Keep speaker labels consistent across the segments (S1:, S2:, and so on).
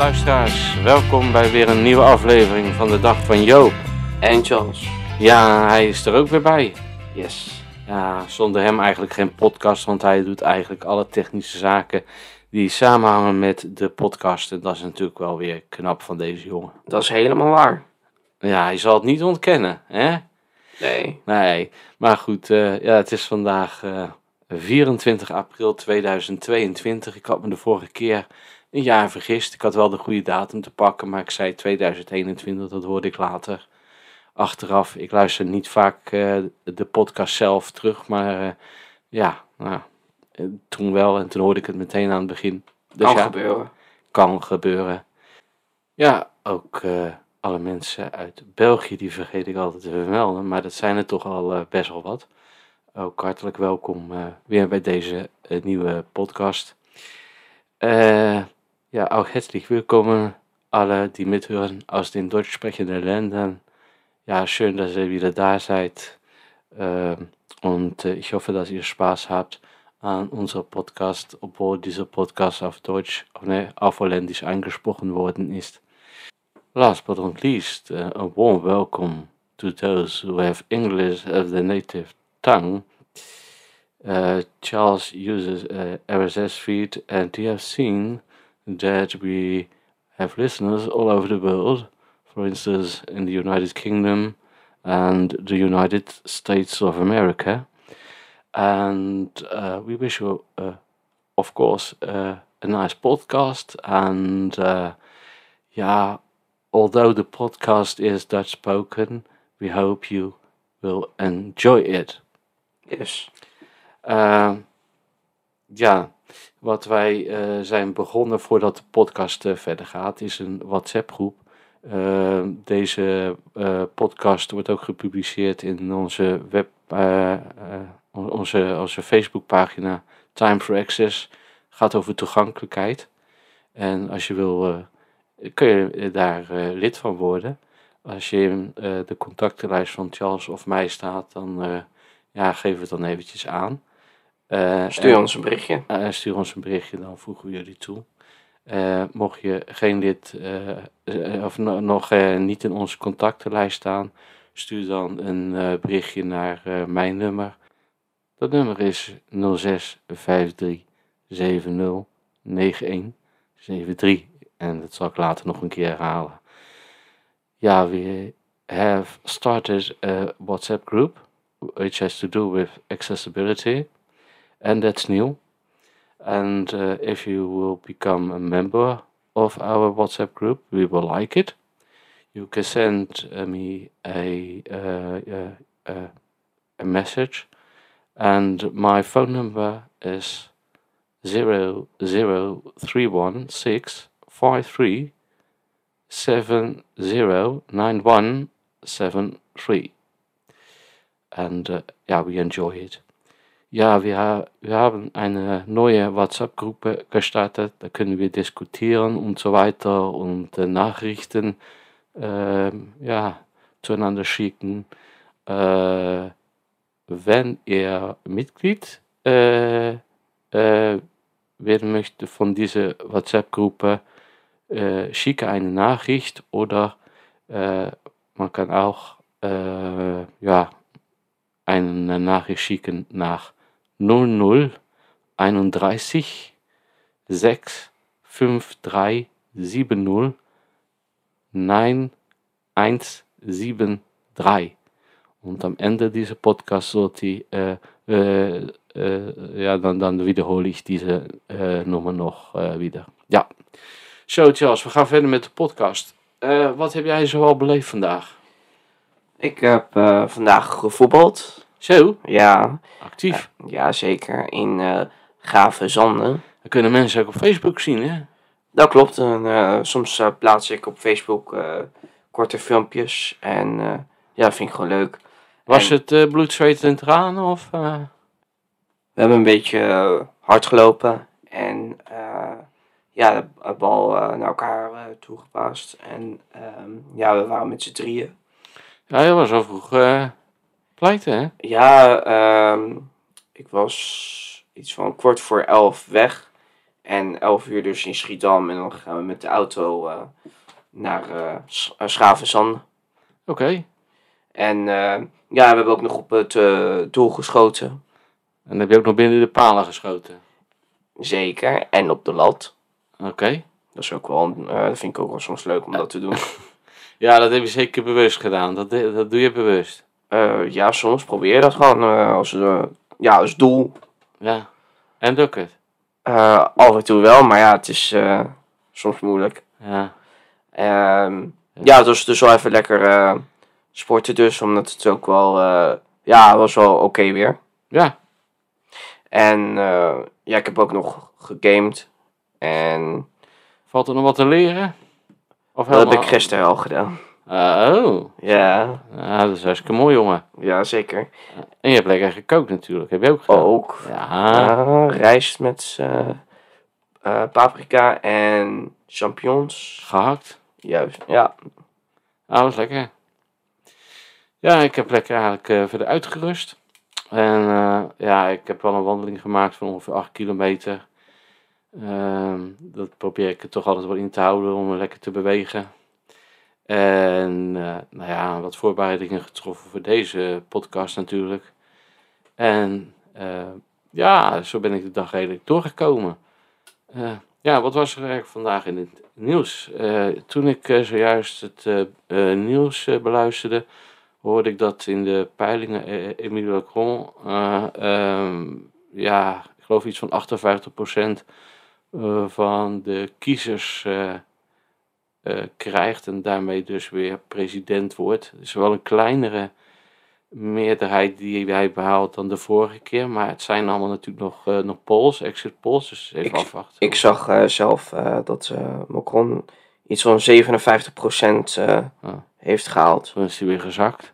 S1: luisteraars. Welkom bij weer een nieuwe aflevering van de Dag van Joop.
S2: En Charles.
S1: Ja, hij is er ook weer bij.
S2: Yes.
S1: Ja, zonder hem eigenlijk geen podcast, want hij doet eigenlijk alle technische zaken die samenhangen met de podcast. En dat is natuurlijk wel weer knap van deze jongen.
S2: Dat is helemaal waar.
S1: Ja, hij zal het niet ontkennen, hè?
S2: Nee.
S1: Nee, maar goed, eh, ja, het is vandaag eh, 24 april 2022. Ik had me de vorige keer een jaar vergist. Ik had wel de goede datum te pakken, maar ik zei 2021, dat hoorde ik later. Achteraf, ik luister niet vaak eh, de podcast zelf terug, maar eh, ja, nou, eh, toen wel en toen hoorde ik het meteen aan het begin. Dus
S2: kan
S1: ja,
S2: gebeuren.
S1: kan gebeuren. Ja, ook eh, alle mensen uit België, die vergeet ik altijd te vermelden, maar dat zijn er toch al eh, best wel wat. Ook hartelijk welkom eh, weer bij deze eh, nieuwe podcast. Äh, ja, auch herzlich willkommen alle, die mithören aus den deutsch sprechenden Ländern. Ja, schön, dass ihr wieder da seid. Ähm, und äh, ich hoffe, dass ihr Spaß habt an unserem Podcast, obwohl dieser Podcast auf Deutsch, ne, auf Holländisch angesprochen worden ist. Last but not least, uh, a warm welcome to those who have English as their native tongue. Uh, Charles uses uh, RSS feed, and you have seen that we have listeners all over the world. For instance, in the United Kingdom and the United States of America. And uh, we wish you, uh, of course, uh, a nice podcast. And uh, yeah, although the podcast is Dutch spoken, we hope you will enjoy it.
S2: Yes.
S1: Uh, ja, wat wij uh, zijn begonnen voordat de podcast uh, verder gaat, is een WhatsApp-groep. Uh, deze podcast wordt ook gepubliceerd in onze web, onze, onze Facebookpagina Time for Access. Gaat over toegankelijkheid. En als je wil, kun je daar lid van worden. Als je in de contactenlijst van Charles of mij staat, dan ja, geef het dan eventjes aan.
S2: Uh, stuur ons een berichtje.
S1: Uh, stuur ons een berichtje, dan voegen we jullie toe. Uh, mocht je geen lid of no, nog niet in onze contactenlijst staan, stuur dan een berichtje naar mijn nummer. Dat nummer is 0653709173 en dat zal ik later nog een keer herhalen. Ja, we have started a WhatsApp group which has to do with accessibility. And that's new. And uh, if you will become a member of our WhatsApp group, we will like it. You can send uh, me a, uh, a a message, and my phone number is zero zero three one six five three seven zero nine one seven three. And uh, yeah, we enjoy it. Ja, wir, wir haben eine neue WhatsApp-Gruppe gestartet. Da können wir diskutieren und so weiter und äh, Nachrichten äh, ja, zueinander schicken. Äh, wenn ihr Mitglied äh, äh, werden möchte von dieser WhatsApp-Gruppe, äh, schicke eine Nachricht oder man kann auch ja, eine Nachricht schicken nach 00 31 6 5 3 7 0 9 1 7 3. Und am Ende dieser Podcast sollte ich, äh, äh, äh, ja, dann, dann wiederhole ich diese äh, Nummer nog äh, wieder. Ja. Zo, Charles, we gaan verder met de podcast. Uh, wat heb jij zoal beleefd vandaag?
S2: Ik heb uh, vandaag gevoetbald.
S1: Zo?
S2: Ja.
S1: Actief?
S2: Ja, zeker. In uh, Gave Zanden.
S1: Dat kunnen mensen ook op Facebook zien, hè?
S2: Dat klopt. En, soms plaats ik op Facebook korte filmpjes. En ja, vind ik gewoon leuk.
S1: Was
S2: en,
S1: het bloed, zweet en tranen? Of,
S2: We hebben een beetje hard gelopen. En ja, de bal naar elkaar toegepaast. En um, ja, we waren met z'n drieën.
S1: Ja, je was al vroeg pleiten, hè?
S2: Ja, um, ik was iets van kwart voor elf weg. En 11 uur dus in Schiedam. En dan gaan we met de auto eh, naar Schravenzanden.
S1: Oké.
S2: En ja, we hebben ook nog op het doel geschoten.
S1: En dan heb je ook nog binnen de palen geschoten.
S2: Zeker. En op de lat.
S1: Oké.
S2: Dat is ook wel, dat vind ik ook wel soms leuk om dat te doen.
S1: Ja, dat heb je zeker bewust gedaan. Dat, dat doe je bewust.
S2: Eh, ja, soms probeer je dat gewoon eh, als, eh, ja, als doel.
S1: Ja. En lukt het?
S2: Af en toe wel, maar ja, het is soms moeilijk.
S1: Ja.
S2: Ehm, ja, het was dus wel even lekker sporten dus, omdat het ook wel, ja, was wel oké weer.
S1: Ja.
S2: En ja, ik heb ook nog gegamed. En
S1: Valt er nog wat te leren? Of
S2: dat heb ik gisteren al gedaan.
S1: Oh.
S2: Ja,
S1: dat is hartstikke mooi, jongen.
S2: ja zeker.
S1: En je hebt lekker gekookt natuurlijk. Heb je ook gedaan?
S2: Ook
S1: Ja.
S2: rijst met eh, eh, paprika en champignons.
S1: Gehakt.
S2: Juist, ja.
S1: Ah, dat is lekker. Ja, ik heb lekker eigenlijk eh, verder uitgerust. En ja, ik heb wel een wandeling gemaakt van ongeveer 8 kilometer. Ehm, dat probeer ik er toch altijd wel in te houden om me lekker te bewegen. En eh, nou ja, wat voorbereidingen getroffen voor deze podcast natuurlijk. En eh, ja, zo ben ik de dag redelijk doorgekomen. Eh, ja, wat was er eigenlijk vandaag in het nieuws? Toen ik zojuist het nieuws beluisterde, hoorde ik dat in de peilingen Emile Macron, eh, ehm, ja, ik geloof iets van 58% eh, van de kiezers eh, krijgt en daarmee dus weer president wordt. Het is wel een kleinere meerderheid die hij behaalt dan de vorige keer, maar het zijn allemaal natuurlijk nog, eh, nog polls, exit polls, dus even
S2: Ik-
S1: afwachten.
S2: Ik zag eh, zelf dat Macron iets van 57% eh
S1: Ah.
S2: heeft gehaald.
S1: Toen is hij weer gezakt.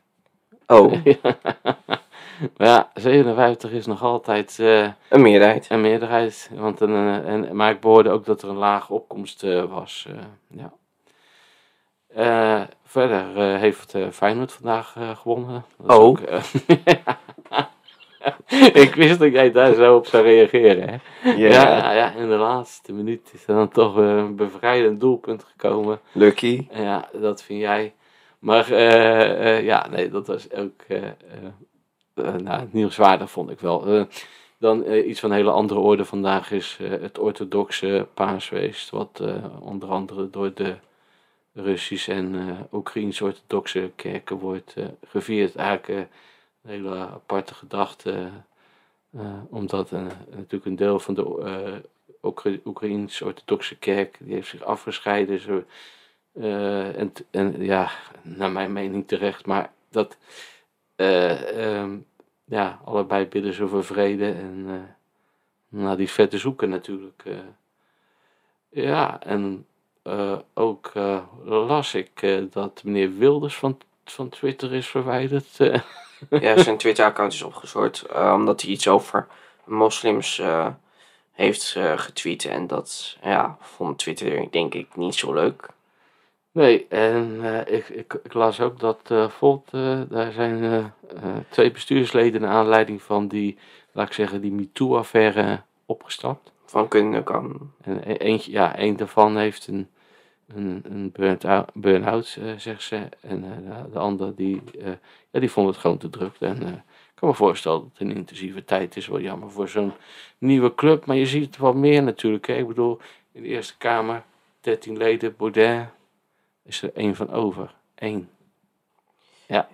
S2: Oh,
S1: ja, 57 is nog altijd
S2: een meerderheid.
S1: een meerderheid. Want een, eh, en, maar ik behoorde ook dat er een lage opkomst was. ja. Eh, verder eh, heeft eh, Feyenoord vandaag gewonnen. Dat
S2: Oh.
S1: ook, ik wist dat jij daar zo op zou reageren. Hè?
S2: Ja,
S1: Ja, ja, in de laatste minuut is er dan toch een bevrijdend doelpunt gekomen.
S2: Lucky.
S1: Ja, dat vind jij. Maar ja, nee, dat was ook nou, nieuwswaardig vond ik wel. Dan iets van een hele andere orde vandaag is het orthodoxe paasfeest. Wat onder andere door de Russische en eh Oekraïnse orthodoxe kerken wordt eh, gevierd. Eigenlijk eh, een hele aparte gedachte. omdat natuurlijk een deel van de Oekra- Oekraïnse orthodoxe kerk die heeft zich afgescheiden. Eh, en, en ja, naar mijn mening terecht, maar dat, eh, ehm, ja, allebei bidden ze voor vrede en naar die vette zoeken natuurlijk. ja, en eh, ook eh, las ik eh, dat meneer Wilders van, van Twitter is verwijderd.
S2: Ja, zijn Twitter-account is opgezoord omdat hij iets over moslims heeft getweet. En dat ja, vond Twitter denk ik niet zo leuk.
S1: Nee, en ik, ik, ik las ook dat Volt, daar zijn twee bestuursleden naar aanleiding van die, laat ik zeggen, die MeToo-affaire opgestapt.
S2: Van kunnen kan.
S1: En e- eentje, ja, één daarvan heeft een, een, een burn-out, burn-out eh, zegt ze. En eh, de, de ander, die, eh, ja, die vond het gewoon te druk. En eh, ik kan me voorstellen dat het een intensieve tijd is. Wel jammer voor zo'n nieuwe club. Maar je ziet het wel meer natuurlijk. Hè? Ik bedoel, in de Eerste Kamer, 13 leden, Baudet, is er één van over. Eén.
S2: Ja,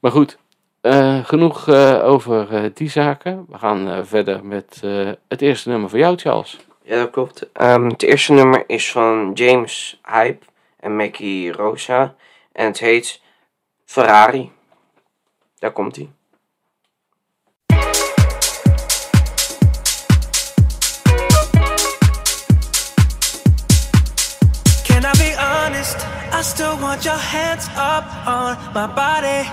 S1: Maar goed, eh, genoeg eh, over eh, die zaken. We gaan eh, verder met eh, het eerste nummer van jou, Charles.
S2: Ja dat klopt. Ehm, het eerste nummer is van James Hype en Mackie Rosa. En het heet Ferrari. Daar komt hij.
S3: Can I be honest? I still want your hands up on my body.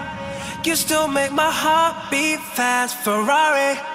S3: You still make my heart beat fast. Ferrari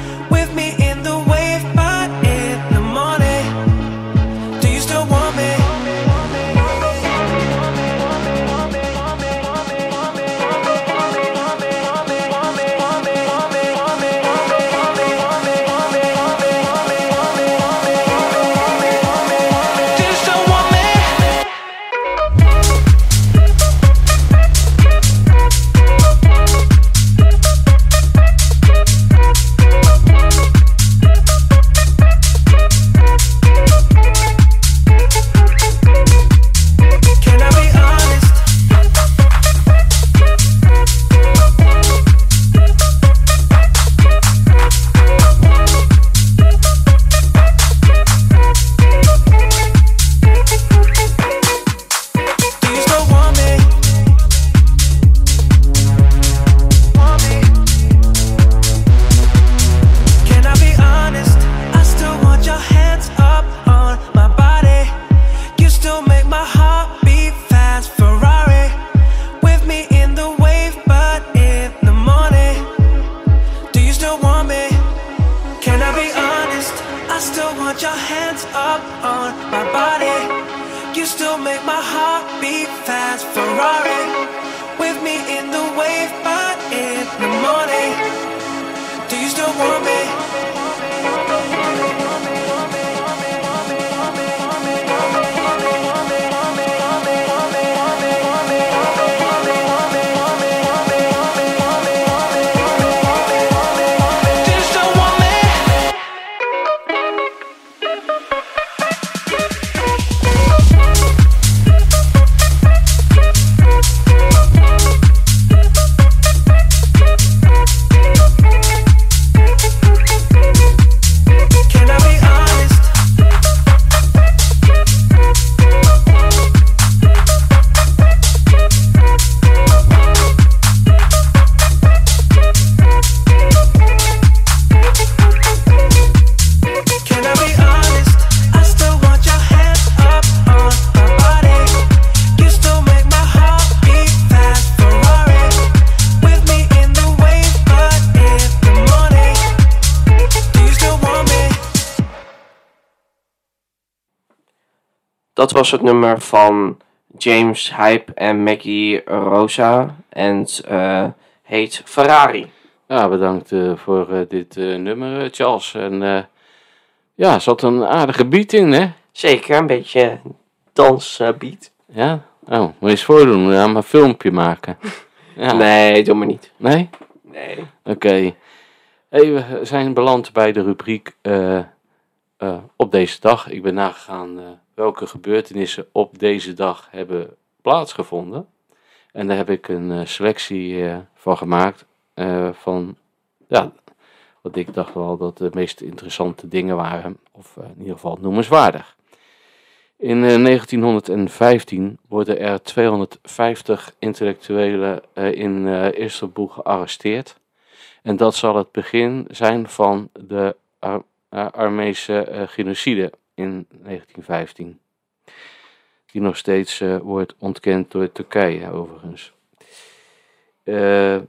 S3: You still make my heart beat fast. Ferrari with me in the wave, but in the morning. Do you still want me?
S2: Was het nummer van James Hype en Maggie Rosa. En eh, heet Ferrari.
S1: Ja, bedankt eh, voor eh, dit nummer, Charles. En ja, zat een aardige beat in, hè?
S2: Zeker, een beetje dansbeat.
S1: Ja? Oh, moet je eens voordoen. We gaan een filmpje maken. Ja.
S2: Nee, doe maar niet.
S1: Nee?
S2: Nee.
S1: Oké. Hey, we zijn beland bij de rubriek op deze dag. Ik ben nagegaan welke gebeurtenissen op deze dag hebben plaatsgevonden. En daar heb ik een eh, selectie eh, van gemaakt. eh, van, ja, wat ik dacht wel dat de meest interessante dingen waren. Of in ieder geval noemenswaardig. In eh, 1915 worden er 250 intellectuelen in Istanbul gearresteerd. En dat zal het begin zijn van de Ar Armeese eh, genocide in 1915. Die nog steeds eh, wordt ontkend door Turkije, overigens. Eh,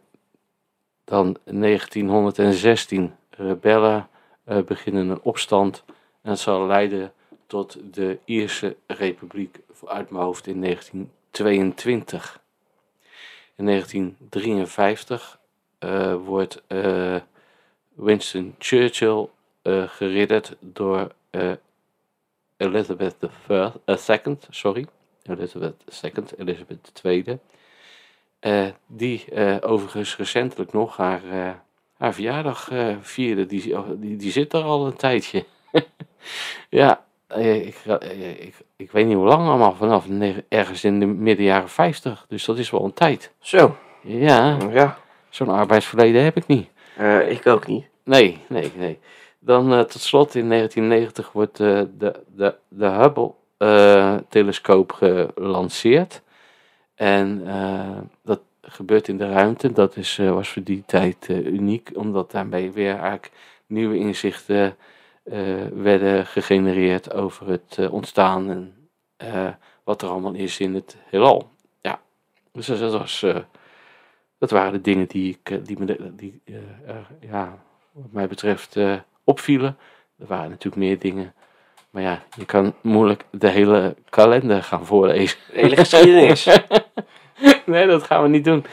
S1: dan 1916. Rebellen eh, beginnen een opstand. En zal leiden tot de Ierse Republiek, uit mijn hoofd in 1922. In 1953 eh, wordt Winston Churchill eh, geridderd door Elizabeth II, sorry, Elizabeth II, Elizabeth II, eh, die eh, overigens recentelijk nog haar, eh, haar verjaardag vierde. Die, die, die zit er al een tijdje. ja, ik, ik, ik weet niet hoe lang allemaal, vanaf ergens in de midden jaren 50. Dus dat is wel een tijd.
S2: Zo,
S1: Ja,
S2: ja.
S1: zo'n arbeidsverleden heb ik niet.
S2: Ik ook niet.
S1: Nee, nee, nee. Dan eh, tot slot in 1990 wordt eh, de, de, de Hubble-telescoop gelanceerd. En eh, dat gebeurt in de ruimte. Dat is, eh, was voor die tijd eh, uniek, omdat daarmee weer eigenlijk nieuwe inzichten eh, werden gegenereerd over het eh, ontstaan en eh, wat er allemaal is in het heelal. Ja, dus dat, was. eh, dat waren de dingen die, ik, eh, die, me, die eh, ja, wat mij betreft eh, opvielen. Er waren natuurlijk meer dingen. Maar ja, je kan moeilijk de hele kalender gaan voorlezen.
S2: De hele geschiedenis.
S1: nee, dat gaan we niet doen.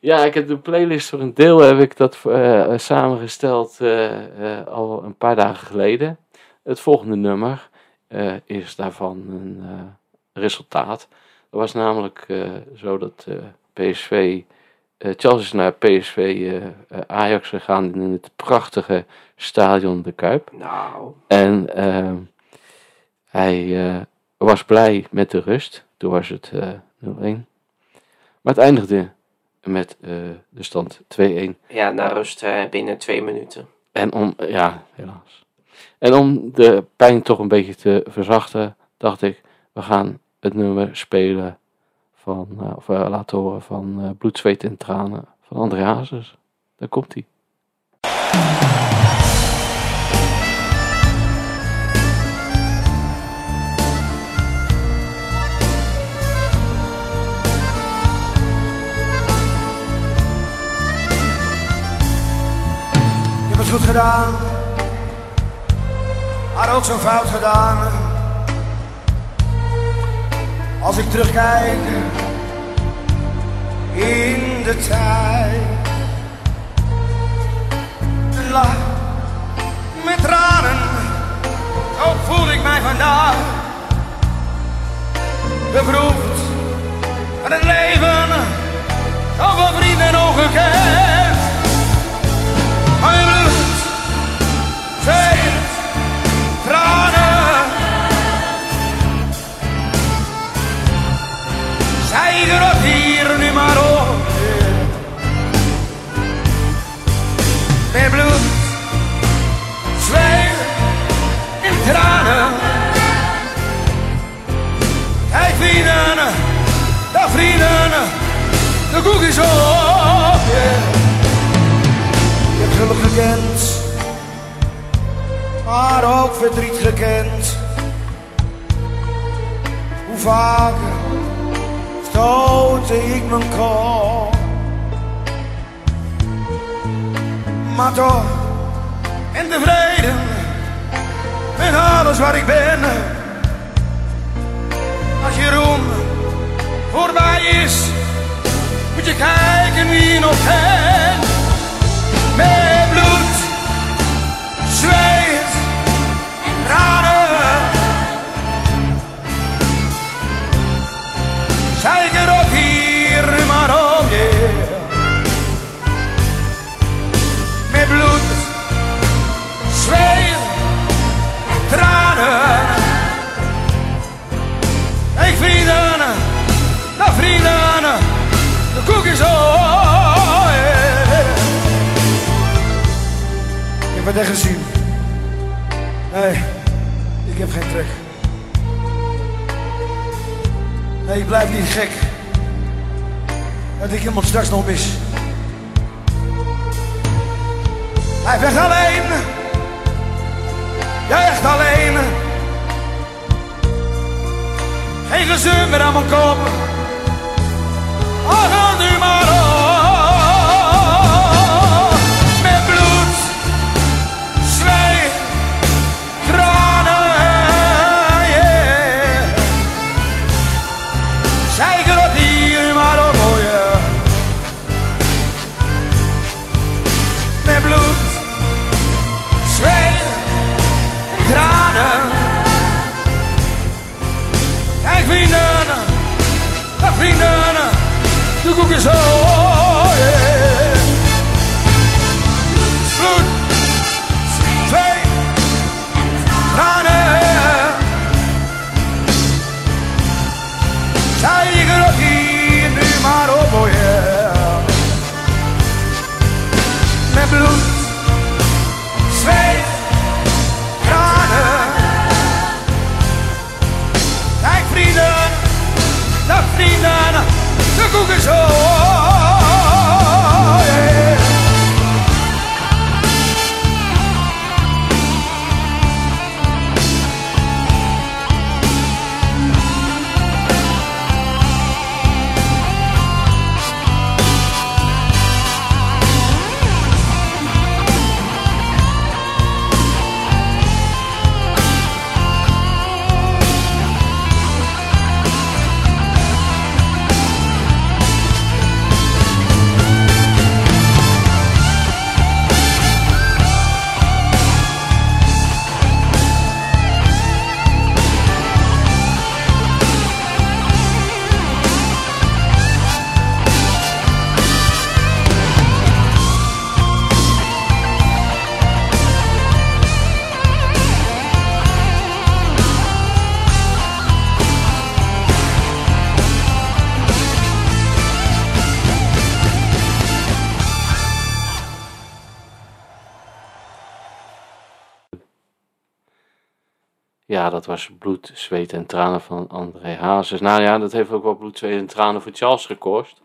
S1: Ja, ik heb de playlist voor een deel heb ik dat eh, samengesteld eh, eh, al een paar dagen geleden. Het volgende nummer is daarvan een resultaat. Het was namelijk zo dat PSV, eh, Charles is naar PSV eh, eh, Ajax gegaan in het prachtige stadion De Kuip.
S2: nou,
S1: En hij was blij met de rust. Toen was het eh 0-1. Maar het eindigde met de stand 2-1.
S2: ja, na rust binnen twee minuten.
S1: En om, ja, helaas. En om de pijn toch een beetje te verzachten, dacht ik, we gaan het nummer spelen van, eh, of eh, laten horen van eh, Bloed, Zweet en Tranen van André Hazes. Daar komt hij.
S4: Je hebt het goed gedaan. had ook zo'n fout gedaan. Als ik terugkijk in de tijd. Lach met tranen, ook voel ik mij vandaag. Beproefd van het leven, zoveel vrienden ongekend. Is op. yeah. Je hebt geluk gekend, maar ook verdriet gekend. Hoe vaker stootte ik mijn kop. Maar toch, en tevreden met alles wat ik ben. Als Jeroen voorbij is, moet je kijken wie je Echt gezien. Nee, ik heb geen trek. Nee, ik blijf niet gek. Dat ik iemand straks nog mis. Hij weg alleen. Jij echt alleen. Geen gezeur meer aan mijn kop. Ach, nu maar op.
S1: was bloed, zweet en tranen van André Hazes. Nou ja, dat heeft ook wel bloed, zweet en tranen voor Charles gekost.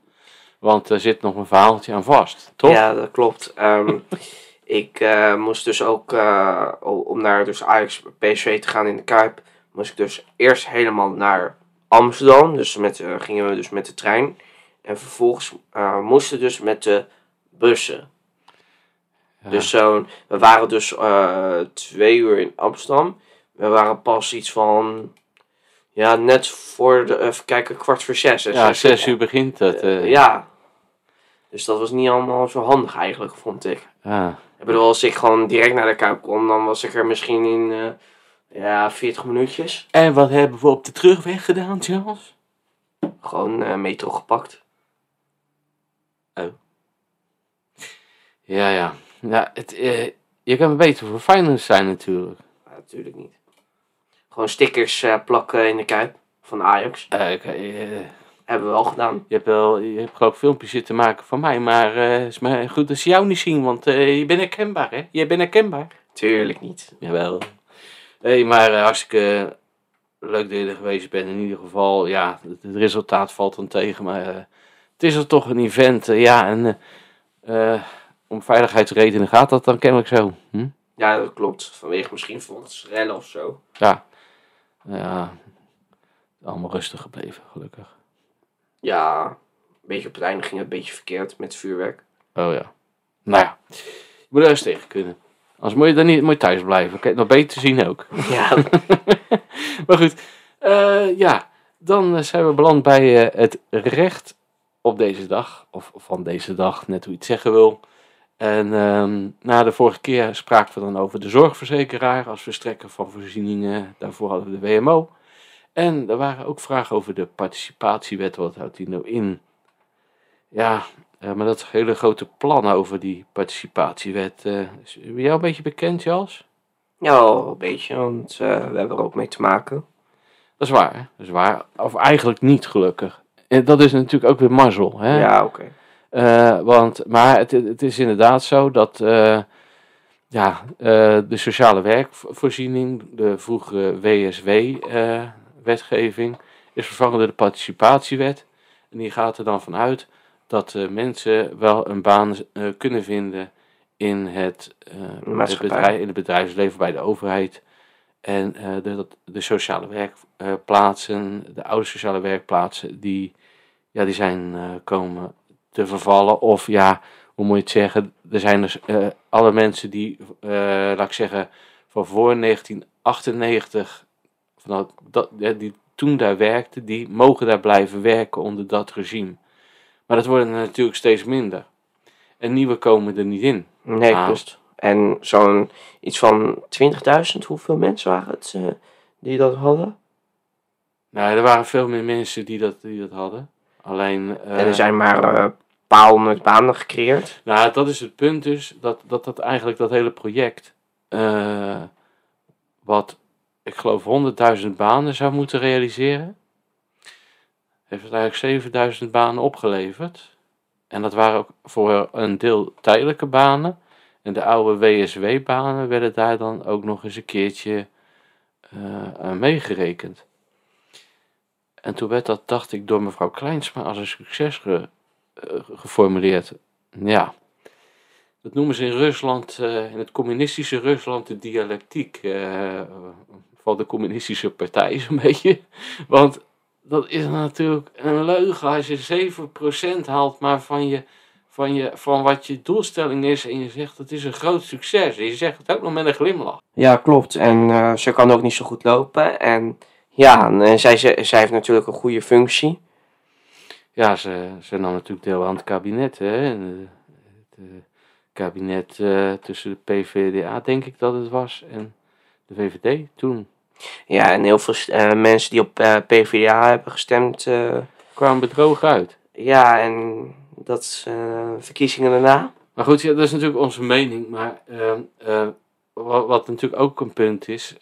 S1: Want er zit nog een verhaaltje aan vast, toch?
S2: Ja, dat klopt. Ehm, ik eh, moest dus ook, eh, om naar dus Ajax PSV te gaan in de Kuip, moest ik dus eerst helemaal naar Amsterdam. Dus met, eh, gingen we dus met de trein. En vervolgens moesten we dus met de bussen.
S1: Ja.
S2: Dus zo'n, we waren dus twee uur in Amsterdam. We waren pas iets van, ja, net voor de, even kijken, kwart voor zes. hè,
S1: ja,
S2: zes
S1: zes uur begint het.
S2: Eh,
S1: eh.
S2: ja. Dus dat was niet allemaal zo handig eigenlijk, vond ik.
S1: Ja.
S2: Ik bedoel, als ik gewoon direct naar de Kuip kon, dan was ik er misschien in, eh, ja, 40 minuutjes.
S1: En wat hebben we op de terugweg gedaan, Charles?
S2: Gewoon metro gepakt.
S1: Ja, ja. ja het, eh, je kan beter voor Feyenoord zijn natuurlijk.
S2: Ja, natuurlijk niet. Gewoon stickers eh, plakken in de Kuip van Ajax.
S1: Eh, ik, eh,
S2: Hebben we wel gedaan.
S1: je hebt wel, je hebt geloof ik filmpjes zitten maken van mij, maar het is maar goed dat ze jou niet zien, want je bent herkenbaar, hè? Je bent herkenbaar.
S2: Tuurlijk niet.
S1: Jawel. Nee, maar eh, hartstikke leuk dat je er geweest bent. In ieder geval, ja, het, resultaat valt dan tegen. Maar het is er toch een event. ja, en om veiligheidsredenen gaat dat dan kennelijk zo. Hm?
S2: Ja, dat klopt. Vanwege misschien volksrellen of zo.
S1: Ja. Ja. Allemaal rustig gebleven, gelukkig.
S2: Ja, een beetje op het einde ging het een beetje verkeerd met vuurwerk.
S1: Oh ja. Nou ja. Je moet er eens tegen kunnen. Anders moet je dan niet moet je thuis blijven. Het nog beter zien ook.
S2: Ja,
S1: Maar goed, eh, ja, dan eh, zijn we beland bij eh, het recht op deze dag, of van deze dag, net hoe je het zeggen wil. En ehm, na de vorige keer spraken we dan over de zorgverzekeraar als verstrekker van voorzieningen. Daarvoor hadden we de WMO. En er waren ook vragen over de participatiewet. Wat houdt die nou in? Ja, eh, maar dat hele grote plan over die participatiewet. eh, is bij jou een beetje bekend, Jas?
S2: ja een beetje, want eh, we hebben er ook mee te maken.
S1: Dat is waar, hè? dat is waar. Of eigenlijk niet gelukkig. En dat is natuurlijk ook weer mazzel. Hè?
S2: Ja, oké.
S1: Want, maar het, het is inderdaad zo dat eh, ja, eh, de sociale werkvoorziening, de vroegere WSW-wetgeving, is vervangen door de participatiewet. En die gaat er dan vanuit dat eh, mensen wel een baan eh, kunnen vinden in het, eh, bedrijf, in het bedrijfsleven bij de overheid. En eh, de, de sociale werkplaatsen, de oude sociale werkplaatsen, die, ja, die zijn eh, komen te vervallen. Of ja, hoe moet je het zeggen? Er zijn dus eh, alle mensen die, eh, laat ik zeggen, van voor 1998, van dat, die toen daar werkten, die mogen daar blijven werken onder dat regime. Maar dat worden er natuurlijk steeds minder. En nieuwe komen er niet in.
S2: Nee,
S1: Ah.
S2: klopt. En zo'n iets van 20.000, hoeveel mensen waren het eh, die dat hadden?
S1: Nou, er waren veel meer mensen die dat, die dat hadden. Alleen. eh,
S2: en er zijn maar eh, een paar honderd banen gecreëerd.
S1: Nou, dat is het punt dus, dat dat, dat eigenlijk dat hele project, eh, wat ik geloof 100.000 banen zou moeten realiseren, heeft het eigenlijk 7000 banen opgeleverd. En dat waren ook voor een deel tijdelijke banen. En de oude WSW-banen werden daar dan ook nog eens een keertje eh, aan meegerekend. En toen werd dat, dacht ik, door mevrouw Kleinsma als een succes ge- eh, geformuleerd. Ja, dat noemen ze in Rusland, eh, in het communistische Rusland, de dialectiek eh, van de communistische partij, zo'n beetje. Want dat is natuurlijk een leugen als je 7% haalt maar van, je, van, je, van wat je doelstelling is en je zegt het is een groot succes. En je zegt het ook nog met een glimlach.
S2: Ja, klopt. En ze kan ook niet zo goed lopen. En ja, en eh, zij, zij, heeft natuurlijk een goede functie.
S1: Ja, ze, ze nam natuurlijk deel aan het kabinet. Hè? Eh, het eh, kabinet tussen de PVDA, denk ik dat het was, en de VVD toen.
S2: Ja, en heel veel mensen die op PvdA hebben gestemd.
S1: kwamen bedrogen uit.
S2: ja, en dat is verkiezingen daarna.
S1: Maar goed, ja, dat is natuurlijk onze mening. Maar ehm, eh, wat, wat natuurlijk ook een punt is,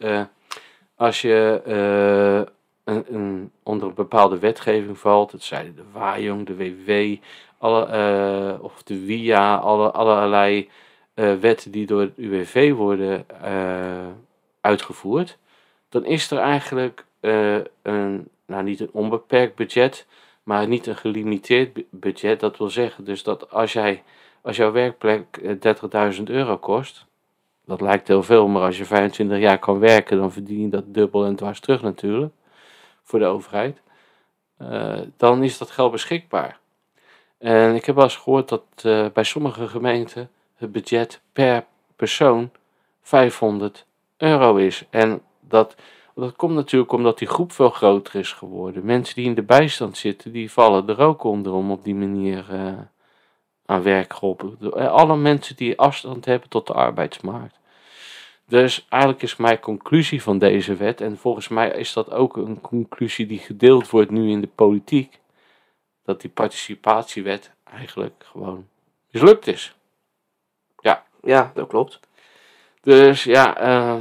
S1: als je eh, een, onder een bepaalde wetgeving valt, dat zeiden de WAJONG, de WW, alle, eh, of de WIA, alle, allerlei eh, wetten die door het UWV worden uitgevoerd, dan is er eigenlijk een, nou niet een onbeperkt budget, maar niet een gelimiteerd bu- budget. Dat wil zeggen dus dat als, jij, als jouw werkplek eh, 30.000 euro kost, dat lijkt heel veel, maar als je 25 jaar kan werken, dan verdien je dat dubbel en dwars terug natuurlijk, voor de overheid. Eh, dan is dat geld beschikbaar. En ik heb wel eens gehoord dat eh, bij sommige gemeenten het budget per persoon 500 euro is. En dat, dat komt natuurlijk omdat die groep veel groter is geworden. Mensen die in de bijstand zitten, die vallen er ook onder om op die manier eh, aan werk geholpen. Eh, Alle mensen die afstand hebben tot de arbeidsmarkt. Dus eigenlijk is mijn conclusie van deze wet, en volgens mij is dat ook een conclusie die gedeeld wordt nu in de politiek, dat die participatiewet eigenlijk gewoon mislukt is.
S2: Ja, dat klopt.
S1: Dus ja, eh,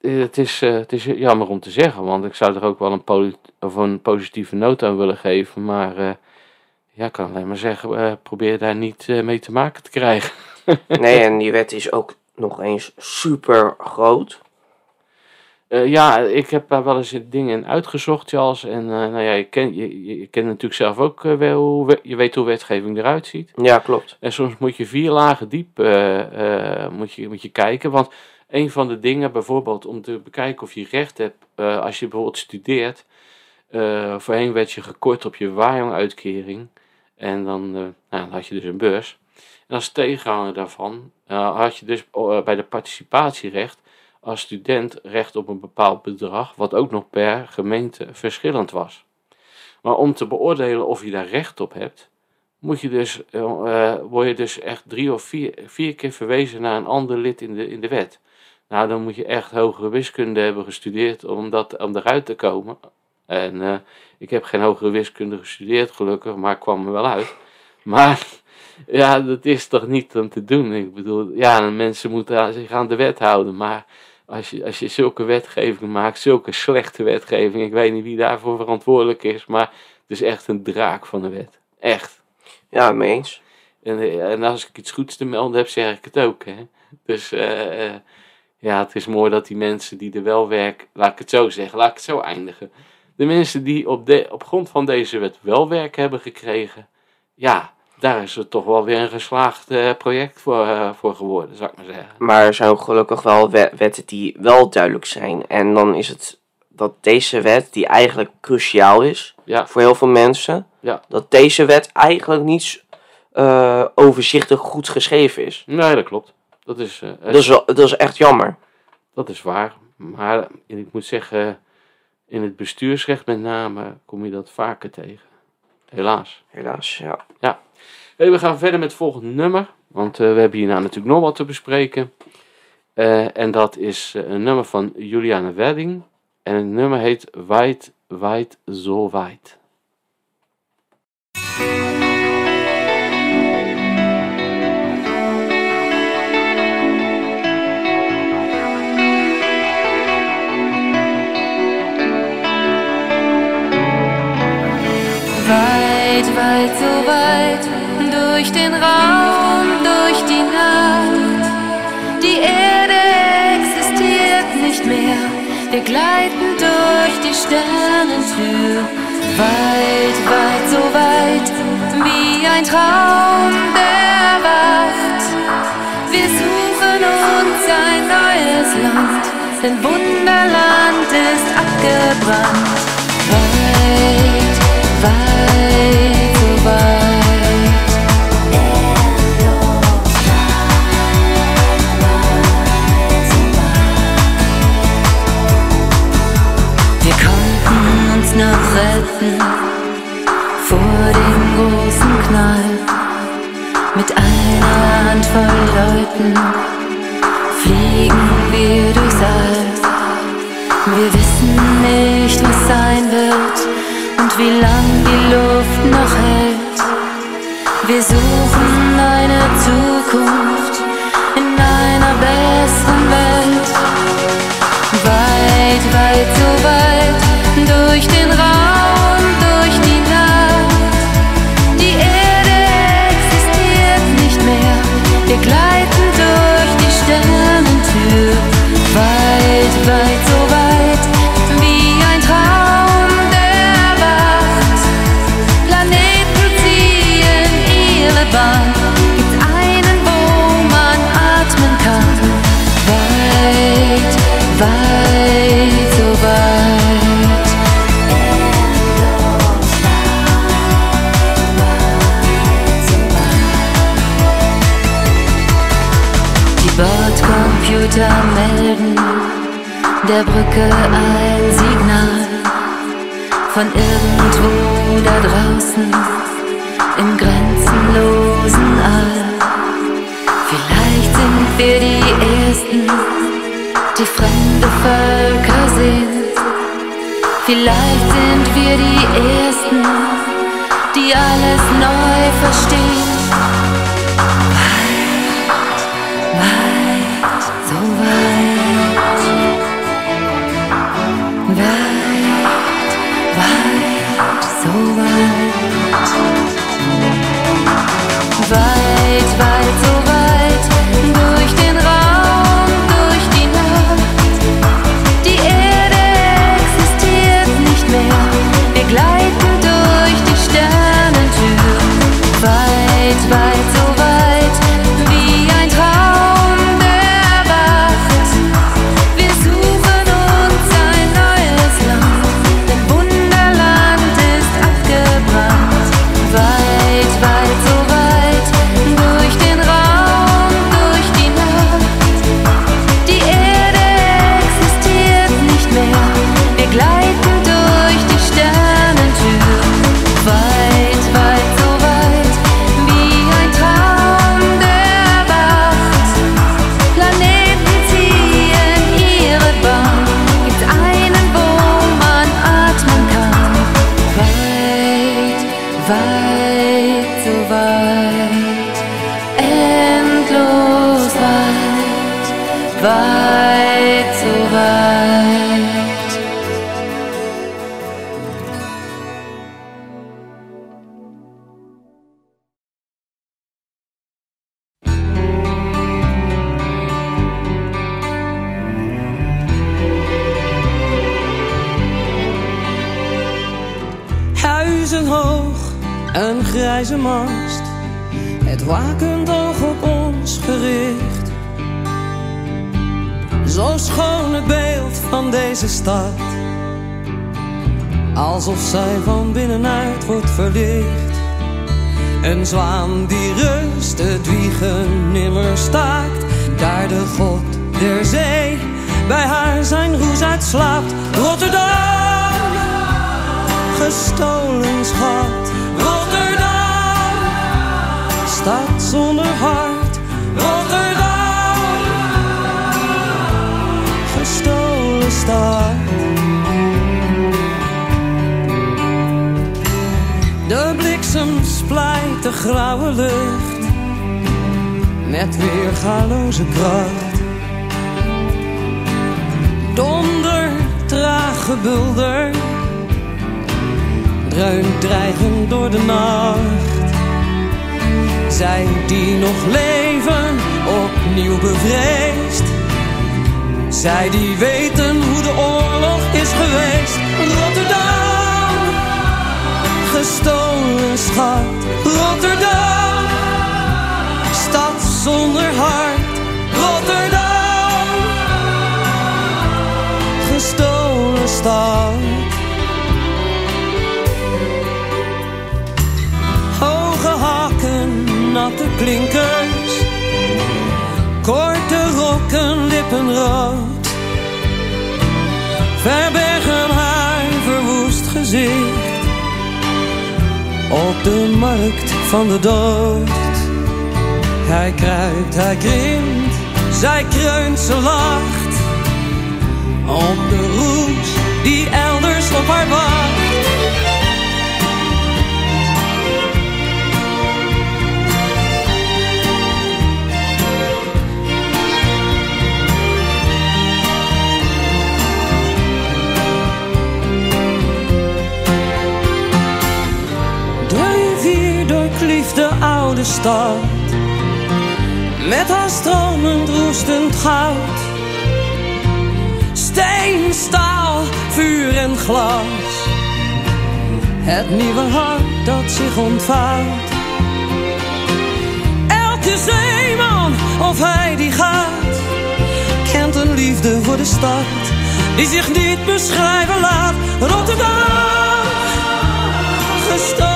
S1: het, is, eh, het is jammer om te zeggen, want ik zou er ook wel een, poli- of een positieve noot aan willen geven. Maar eh, ja, ik kan alleen maar zeggen, probeer daar niet mee te maken te krijgen.
S2: Nee, en die wet is ook nog eens super groot.
S1: Eh, ja, ik heb daar wel eens dingen in uitgezocht, Charles. En eh, nou ja, je kent je, je, kent natuurlijk zelf ook eh, wel hoe, je weet hoe wetgeving eruit ziet.
S2: Ja, klopt.
S1: En soms moet je vier lagen diep moet je, moet je kijken. Want een van de dingen, bijvoorbeeld om te bekijken of je recht hebt, als je bijvoorbeeld studeert. voorheen werd je gekort op je waaijong-uitkering. En dan, nou, dan had je dus een beurs. En als tegenhanger daarvan eh, had je dus eh, bij de participatierecht als student recht op een bepaald bedrag, wat ook nog per gemeente verschillend was. Maar om te beoordelen of je daar recht op hebt, moet je dus, eh, word je dus echt drie of vier, vier keer verwezen naar een ander lid in de, in de wet. Nou, dan moet je echt hogere wiskunde hebben gestudeerd om, dat, om eruit te komen. En ik heb geen hogere wiskunde gestudeerd, gelukkig, maar ik kwam er wel uit. Maar ja, dat is toch niet om te doen. Ik bedoel, ja, mensen moeten zich aan de wet houden. Maar als je, als je zulke wetgeving maakt, zulke slechte wetgeving, ik weet niet wie daarvoor verantwoordelijk is, maar het is echt een draak van de wet. Echt.
S2: Ja, mee eens.
S1: En, en als ik iets goeds te melden heb, zeg ik het ook. Hè? Dus eh, eh, ja, het is mooi dat die mensen die er wel werken, laat ik het zo zeggen, laat ik het zo eindigen. De mensen die op, de, op grond van deze wet wel werk hebben gekregen, ja, daar is het toch wel weer een geslaagd eh, project voor, eh, voor geworden, zou ik maar zeggen.
S2: Maar er zijn ook gelukkig wel we- wetten die wel duidelijk zijn. En dan is het dat deze wet, die eigenlijk cruciaal is
S1: Ja,
S2: voor heel veel mensen,
S1: Ja.
S2: dat deze wet eigenlijk niet eh, overzichtig goed geschreven is.
S1: nee, dat klopt. Dat is,
S2: Dat is, wel, dat is echt jammer.
S1: Dat is waar. Maar ik moet zeggen, in het bestuursrecht met name kom je dat vaker tegen. Helaas.
S2: Helaas, ja.
S1: We gaan verder met het volgende nummer. Want eh, we hebben hierna natuurlijk nog wat te bespreken. Eh, en dat is eh, een nummer van Juliane Wedding. En het nummer heet Weit, Weit, Zo Weit.
S5: Weit, weit, so weit, durch den Raum, durch die Nacht. Die Erde existiert nicht mehr, wir gleiten durch die Sternentür. Weit, weit, so weit, wie ein Traum, der wacht. Wir suchen uns ein neues Land, denn Wunderland ist abgebrannt. Weit, weit, so weit. Leuten fliegen wir durchs All. Wir wissen nicht, was sein wird und wie lang die Luft noch hält. Wir suchen der Brücke ein Signal von irgendwo da draußen im grenzenlosen All. Vielleicht sind wir die Ersten, die fremde Völker sehen. Vielleicht sind wir die Ersten, die alles neu verstehen.
S6: De bliksem splijt de grauwe lucht met weergaloze kracht. Donder, traag gebulder dreunt dreigend door de nacht. Zij die nog leven, opnieuw bevreesd. Zij die weten hoe de oorlog is geweest. Gestolen schat. Rotterdam, stad zonder hart. Rotterdam, gestolen stad. Hoge hakken, natte klinkers. Korte rokken, lippenrood. Verbergen haar verwoest gezicht. Op de markt van de dood. Hij kruipt, hij krimpt, zij kreunt, ze lacht. Op de roes die elders op haar wacht. Stad. Met haar stromend roestend goud. Steen, staal, vuur en glas. Het nieuwe hart dat zich ontvouwt. Elke zeeman, of hij die gaat Kent een liefde voor de stad Die zich niet beschrijven laat. Rotterdam gestolen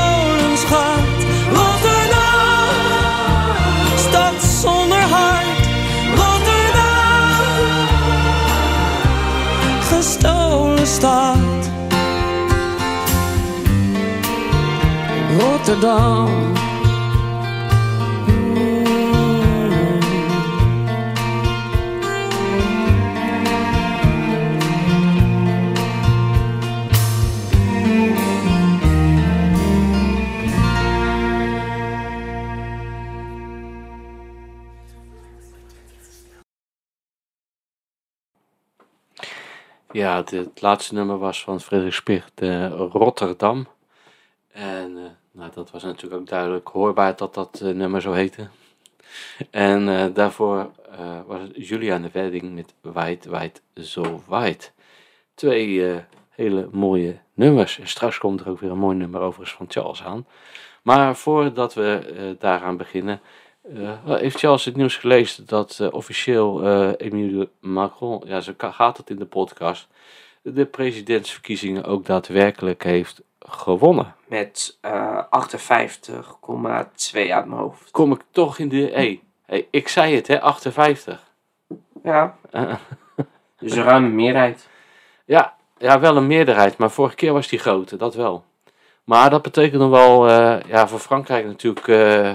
S1: Ja, het, laatste nummer was van Frederik Spicht, eh, Rotterdam. En eh, nou, dat was natuurlijk ook duidelijk hoorbaar dat dat eh, nummer zo heette. En eh, daarvoor eh, was Julia de Wedding met Wijd, Wijd, Zo Wijd. Twee hele mooie nummers. En straks komt er ook weer een mooi nummer overigens van Charles aan. Maar voordat we daaraan beginnen, heeft Charles het nieuws gelezen dat officieel Emmanuel Macron, ja zo gaat het in de podcast, de presidentsverkiezingen ook daadwerkelijk heeft gewonnen.
S2: Met eh 58,2 uit mijn hoofd.
S1: Kom ik toch in de... Hey, hey, ik zei het hè, 58.
S2: Ja, dus een ruime meerderheid.
S1: ja, ja, wel een meerderheid, maar vorige keer was die grote, dat wel. Maar dat betekent nog wel, eh, ja, voor Frankrijk natuurlijk eh,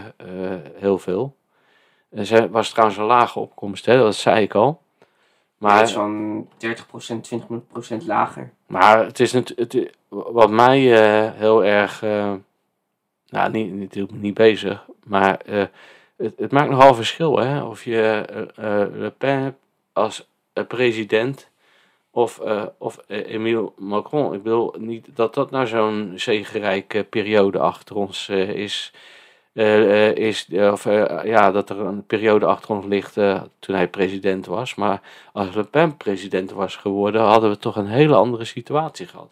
S1: heel veel. En ze was trouwens een lage opkomst, hè, dat zei ik al.
S2: Maar het is van 30%, 20% lager.
S1: maar het is natuurlijk, wat mij eh, heel erg, eh, nou, niet, niet, niet bezig, maar eh, het, het maakt nogal verschil, hè. Of je Le Pen als president of, eh of Emile Macron. Ik bedoel niet dat dat nou zo'n zegenrijke periode achter ons eh, is. is of ja, dat er een periode achter ons ligt toen hij president was. Maar als Le Pen president was geworden, hadden we toch een hele andere situatie gehad.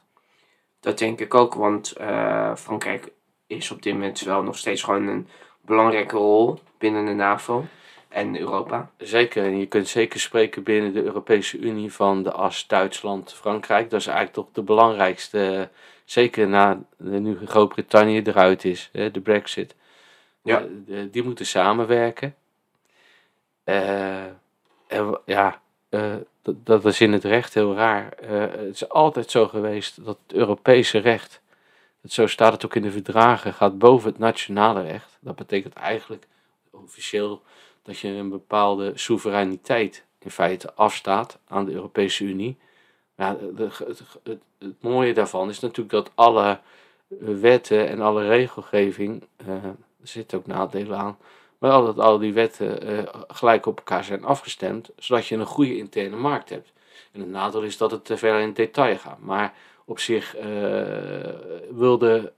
S2: Dat denk ik ook, want eh, Frankrijk is op dit moment wel nog steeds gewoon een belangrijke rol binnen de NAVO en Europa.
S1: Zeker, en je kunt zeker spreken binnen de Europese Unie van de as Duitsland-Frankrijk. Dat is eigenlijk toch de belangrijkste, eh, zeker na de, nu Groot-Brittannië eruit is, de Brexit.
S2: Ja.
S1: Eh, die moeten samenwerken. Eh, en w- ja, eh, dat, dat is in het recht heel raar. Eh, het is altijd zo geweest dat het Europese recht, dat zo staat het ook in de verdragen, gaat boven het nationale recht. Dat betekent eigenlijk officieel dat je een bepaalde soevereiniteit in feite afstaat aan de Europese Unie. Het, het, het, mooie daarvan is natuurlijk dat alle wetten en alle regelgeving, eh, er zitten ook nadelen aan, maar dat al die wetten eh, gelijk op elkaar zijn afgestemd, zodat je een goede interne markt hebt. En het nadeel is dat het te ver in detail gaat. Maar op zich eh, wilde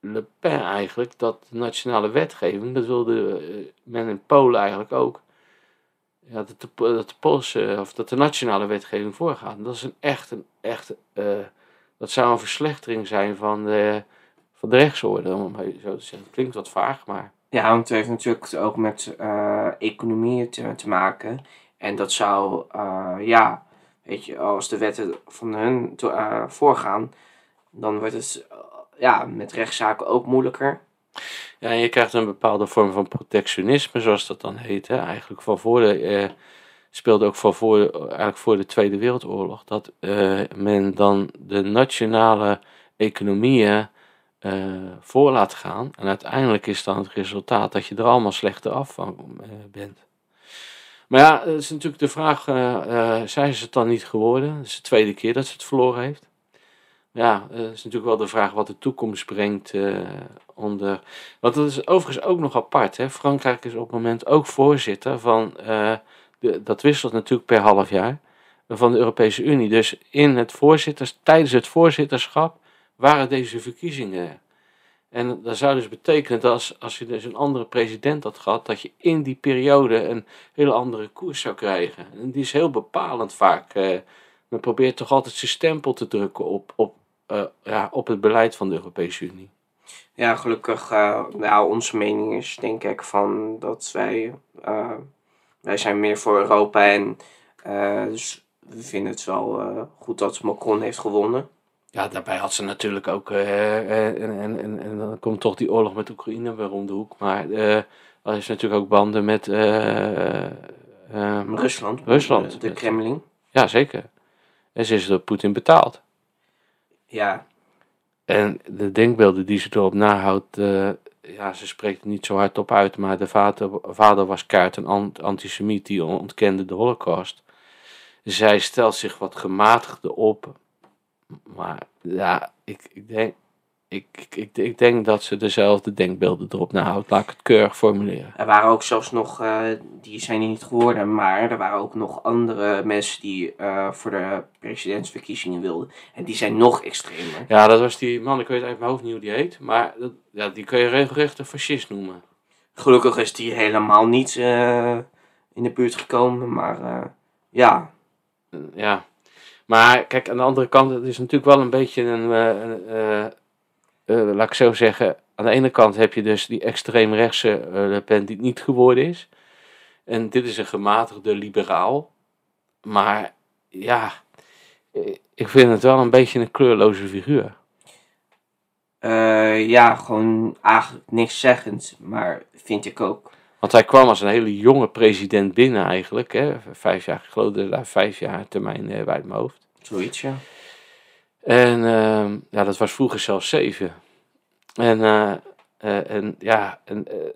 S1: Le Pen eigenlijk dat de nationale wetgeving, dat wilde eh, men in Polen eigenlijk ook, dat, de, dat of dat de nationale wetgeving voorgaat. Dat is een echt, een echt, dat zou een verslechtering zijn van de, van de rechtsorde, om het zo te zeggen. Klinkt wat vaag, maar
S2: Ja, want het heeft natuurlijk ook met eh economie te, maken. En dat zou, eh, ja, weet je, als de wetten van hun eh, voorgaan, dan wordt het ja, met rechtszaken ook moeilijker.
S1: Ja, je krijgt een bepaalde vorm van protectionisme, zoals dat dan heet. Hè? Eigenlijk van voor de, speelde ook van voor, eigenlijk voor de Tweede Wereldoorlog, dat men dan de nationale economieën eh, voor laat gaan. En uiteindelijk is dan het resultaat dat je er allemaal slechter af van eh, bent. Maar ja, het is natuurlijk de vraag, eh, zijn ze het dan niet geworden? Het is de tweede keer dat ze het verloren heeft. Ja, het is natuurlijk wel de vraag wat de toekomst brengt onder... Want dat is overigens ook nog apart. Hè? Frankrijk is op het moment ook voorzitter van... dat wisselt natuurlijk per half jaar. Van de Europese Unie. Dus in het voorzitters, tijdens het voorzitterschap waren deze verkiezingen. En dat zou dus betekenen dat als, als je dus een andere president had gehad... dat je in die periode een hele andere koers zou krijgen. En die is heel bepalend vaak. eh men probeert toch altijd zijn stempel te drukken op, op, eh, ja, op het beleid van de Europese Unie.
S2: Ja, gelukkig, eh, nou, onze mening is denk ik van dat wij, wij zijn meer voor Europa en dus we vinden het wel goed dat Macron heeft gewonnen.
S1: Ja, daarbij had ze natuurlijk ook. eh, eh, en, en, en, en dan komt toch die oorlog met Oekraïne weer om de hoek. Maar eh er is natuurlijk ook banden met. eh, eh,
S2: Rusland.
S1: Rusland.
S2: De, de Kremlin.
S1: ja, zeker. En ze is door Poetin betaald.
S2: Ja,
S1: en de denkbeelden die ze erop nahoudt, ja, ze spreekt niet zo hard op uit, maar de vader, vader was kaart een ant- antisemiet die ontkende de holocaust. Zij stelt zich wat gematigder op, maar ja, ik, ik, denk, ik, ik, ik, denk dat ze dezelfde denkbeelden erop nahoudt. Laat ik het keurig formuleren.
S2: Er waren ook zelfs nog, eh, die zijn niet geworden, maar er waren ook nog andere mensen die eh, voor de presidentsverkiezingen wilden. En die zijn nog extremer.
S1: Ja, dat was die man, ik weet uit mijn hoofd niet hoe die heet, maar dat, ja, die kun je regelrecht een fascist noemen.
S2: Gelukkig is die helemaal niet eh, in de buurt gekomen, maar ja.
S1: Ja, maar kijk, aan de andere kant, het is natuurlijk wel een beetje een, eh, eh, eh, laat ik zo zeggen, aan de ene kant heb je dus die extreemrechtse Le Pen die het niet geworden is. En dit is een gematigde liberaal. Maar ja, ik vind het wel een beetje een kleurloze figuur.
S2: Ja, gewoon eigenlijk niks zeggend, maar vind ik ook.
S1: Want hij kwam als een hele jonge president binnen eigenlijk. Hè? Vijf jaar, ik geloof dat hij vijf jaar termijn eh, bij mijn hoofd.
S2: Zoiets, ja.
S1: En ehm, ja, dat was vroeger zelfs zeven. En, eh, eh, en ja, en, eh,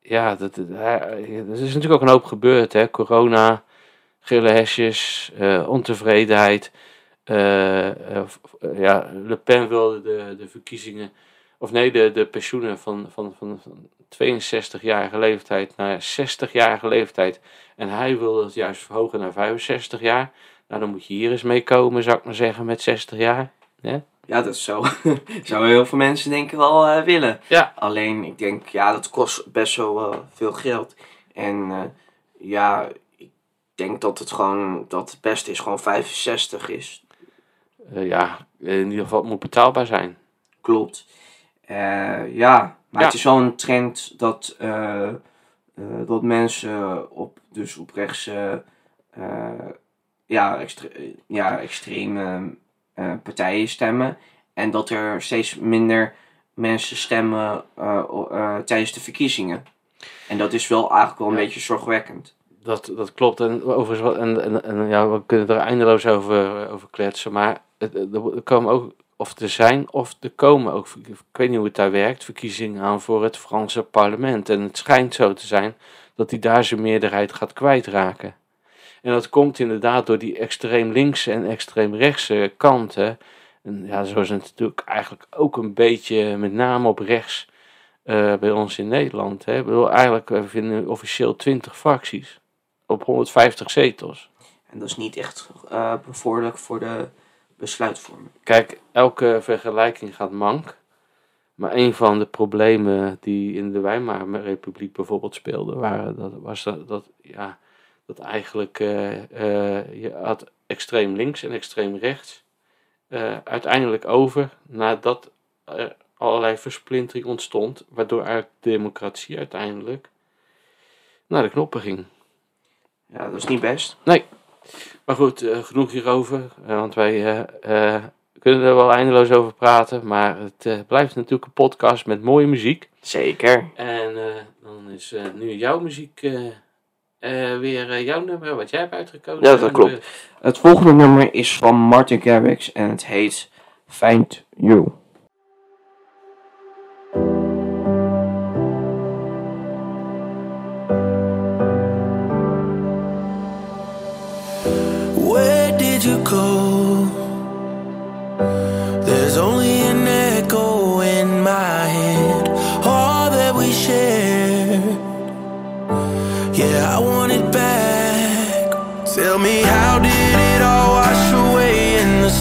S1: ja dat, er is natuurlijk ook een hoop gebeurd. Hè? Corona, gele hesjes, ontevredenheid. ja, Le Pen wilde de, de verkiezingen, of nee, de, de pensioenen van, van, van, van 62-jarige leeftijd naar 60-jarige leeftijd. En hij wilde het juist verhogen naar 65 jaar. Nou, dan moet je hier eens mee komen, zou ik maar zeggen, met 60 jaar.
S2: Ja, dat zou, zou heel veel mensen denk ik wel eh, willen.
S1: Ja.
S2: Alleen, ik denk, ja, dat kost best wel eh, veel geld. En eh, ja, ik denk dat het gewoon, dat het beste is gewoon 65 is.
S1: Ja, in ieder geval, het moet betaalbaar zijn.
S2: Klopt. Eh, ja, maar
S1: Ja.
S2: het is wel een trend dat, eh, eh, dat mensen op, dus op rechtse, ja, extre- ja, extreme partijen stemmen. En dat er steeds minder mensen stemmen tijdens de verkiezingen. En dat is wel eigenlijk wel een
S1: Ja.
S2: beetje zorgwekkend.
S1: Dat, dat klopt. En, overigens, en, en, en ja, we kunnen er eindeloos over, over kletsen. Maar er komen ook, of er zijn, of er komen ook, ik weet niet hoe het daar werkt, verkiezingen aan voor het Franse parlement. En het schijnt zo te zijn dat hij daar zijn meerderheid gaat kwijtraken. En dat komt inderdaad door die extreem linkse en extreem rechtse kanten. En ja, zo is het natuurlijk eigenlijk ook een beetje, met name op rechts, eh, bij ons in Nederland. Hè. Ik bedoel, eigenlijk, we vinden officieel 20 fracties op 150 zetels.
S2: En dat is niet echt eh bevorderlijk voor de besluitvorming.
S1: Kijk, elke vergelijking gaat mank. Maar een van de problemen die in de Weimarrepubliek bijvoorbeeld speelden, waren dat, was dat, dat, ja, dat eigenlijk eh, eh, je had extreem links en extreem rechts eh, uiteindelijk over nadat er allerlei versplintering ontstond, waardoor eigenlijk de democratie uiteindelijk naar de knoppen ging.
S2: Ja, dat is niet best.
S1: Maar goed, eh, genoeg hierover. eh, want wij eh, kunnen er wel eindeloos over praten. Maar het blijft natuurlijk een podcast met mooie muziek.
S2: Zeker.
S1: En dan is nu jouw muziek weer jouw nummer wat jij hebt uitgekozen.
S2: Ja, dat klopt. Het volgende nummer is van Martin Garrix en het heet Find You.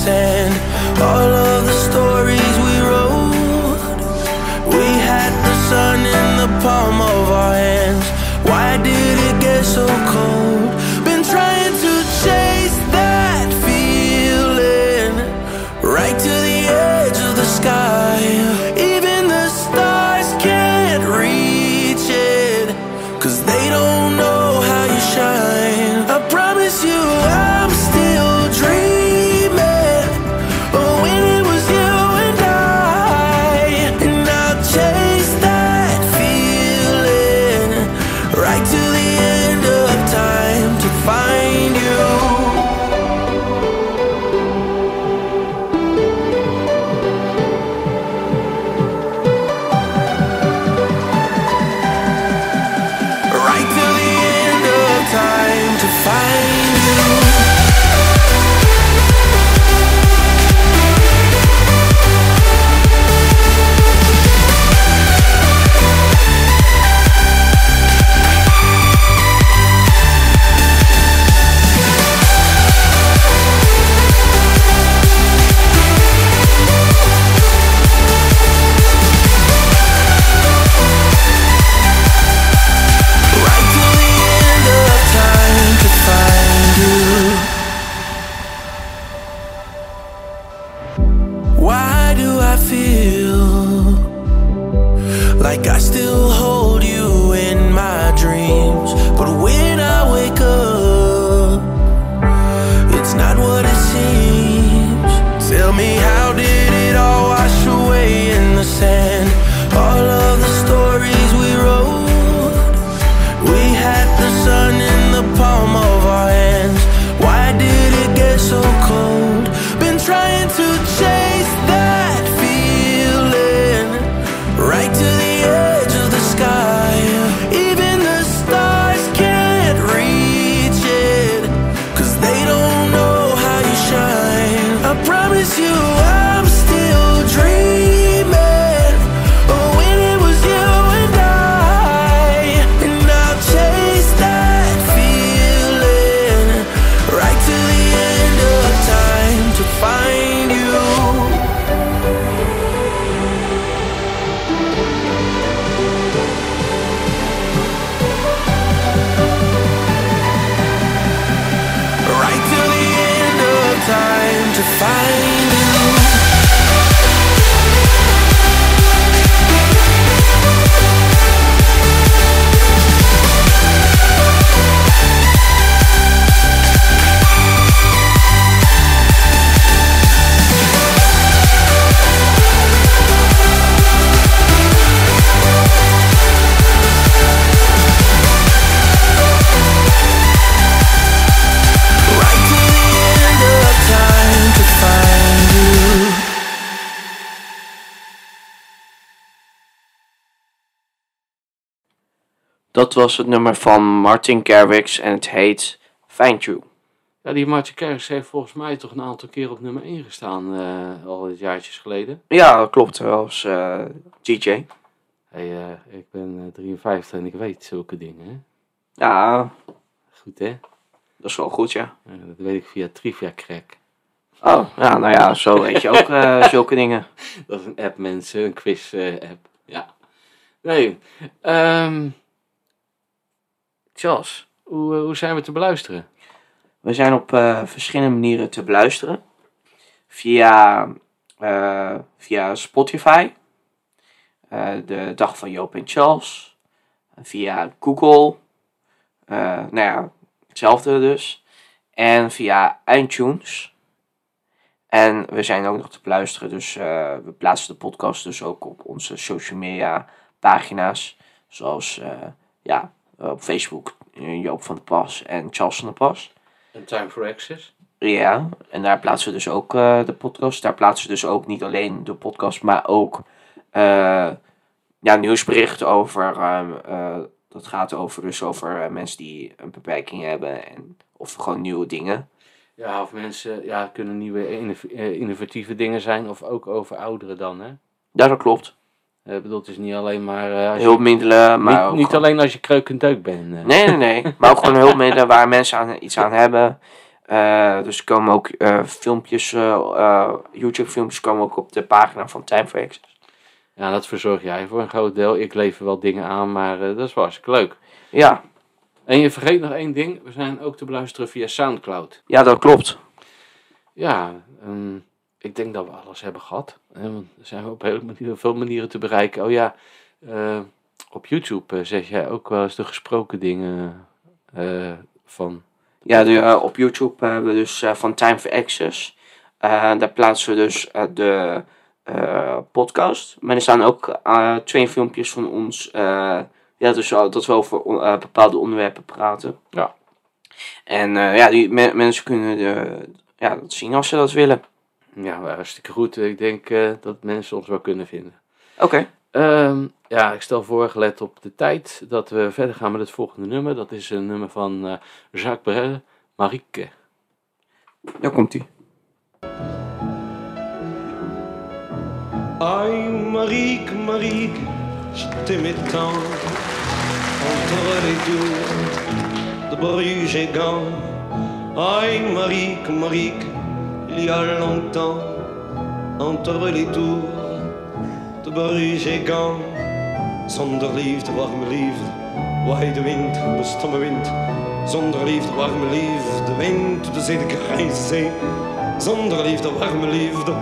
S7: Sand? All of the stories was
S2: het nummer van Martin Garrix en het heet Find You.
S1: Ja, die Martin Garrix heeft volgens mij toch een aantal keer op nummer 1 gestaan, eh, al het jaartjes geleden.
S2: Ja, dat klopt. Dat was eh, DJ.
S1: Hey, eh, ik ben eh, 53 en ik weet zulke dingen, hè?
S2: Ja,
S1: Goed, hè?
S2: dat is wel goed, ja.
S1: Eh, dat weet ik via Trivia Crack.
S2: Oh, ja, nou ja, zo weet je ook eh, zulke dingen.
S1: Dat is een app, mensen, een quiz-app. ja. Nee, ehm Charles, hoe, eh, hoe zijn we te beluisteren?
S2: We zijn op eh, verschillende manieren te beluisteren. Via, eh, via Spotify. de Dag van Joop en Charles. Via Google. nou ja, hetzelfde dus. En via iTunes. En we zijn ook nog te beluisteren. Dus we plaatsen de podcast dus ook op onze social media pagina's. Zoals ja, op Facebook eh, Joop van der Pas en Charles van der Pas.
S1: En Time for Access?
S2: Ja, en daar plaatsen we dus ook eh, de podcast. Daar plaatsen we dus ook niet alleen de podcast, maar ook eh, ja, nieuwsberichten over. ehm, eh, dat gaat over, dus over eh, mensen die een beperking hebben en, of gewoon nieuwe dingen.
S1: Ja, of mensen ja, kunnen nieuwe innov- eh, innovatieve dingen zijn, of ook over ouderen dan, hè?
S2: Ja, dat klopt.
S1: Eh, Ik bedoel, het is niet alleen maar... eh, je-
S2: Hulpmiddelen, maar
S1: niet,
S2: ook
S1: niet
S2: gewoon-
S1: alleen als je kreuk en deuk bent. eh.
S2: Nee, nee, nee. Maar ook gewoon hulpmiddelen waar mensen aan, iets aan hebben. Dus er komen ook filmpjes, YouTube-filmpjes komen ook op de pagina van Time for Access.
S1: Ja, dat verzorg jij voor een groot deel. Ik lever wel dingen aan, maar dat is wel hartstikke leuk.
S2: Ja,
S1: En je vergeet nog één ding. We zijn ook te beluisteren via Soundcloud.
S2: ja, dat klopt.
S1: Ja, ehm, ik denk dat we alles hebben gehad. hè, want er zijn op heel manieren, veel manieren te bereiken. Oh ja, eh, op YouTube eh, zeg jij ook wel eens de gesproken dingen eh, van...
S2: Ja, de, op YouTube hebben we dus van Time for Access. Daar plaatsen we dus de podcast. Maar er staan ook twee filmpjes van ons. ja, dus dat we over bepaalde onderwerpen praten.
S1: Ja.
S2: En ja, die me- mensen kunnen de, ja, dat zien als ze dat willen.
S1: Ja, hartstikke goed. Ik denk eh, dat mensen ons wel kunnen vinden.
S2: Oké.
S1: Ehm, ja, ik stel voor, gelet op de tijd, dat we verder gaan met het volgende nummer. Dat is een nummer van eh, Jacques Brel, Marieke.
S2: Daar komt ie.
S8: Aïe, Marique, Marique, je t'aimais tant entre les tours de Bruges et Gand. Aïe, Marique, Marique, il y a longtemps entre les tours de Bruges et Gand. Zonder liefde, warme liefde, waai de wind, de stomme wind. Zonder liefde, warme liefde, wind, de zee, de grijze zee. Zonder liefde, warme liefde,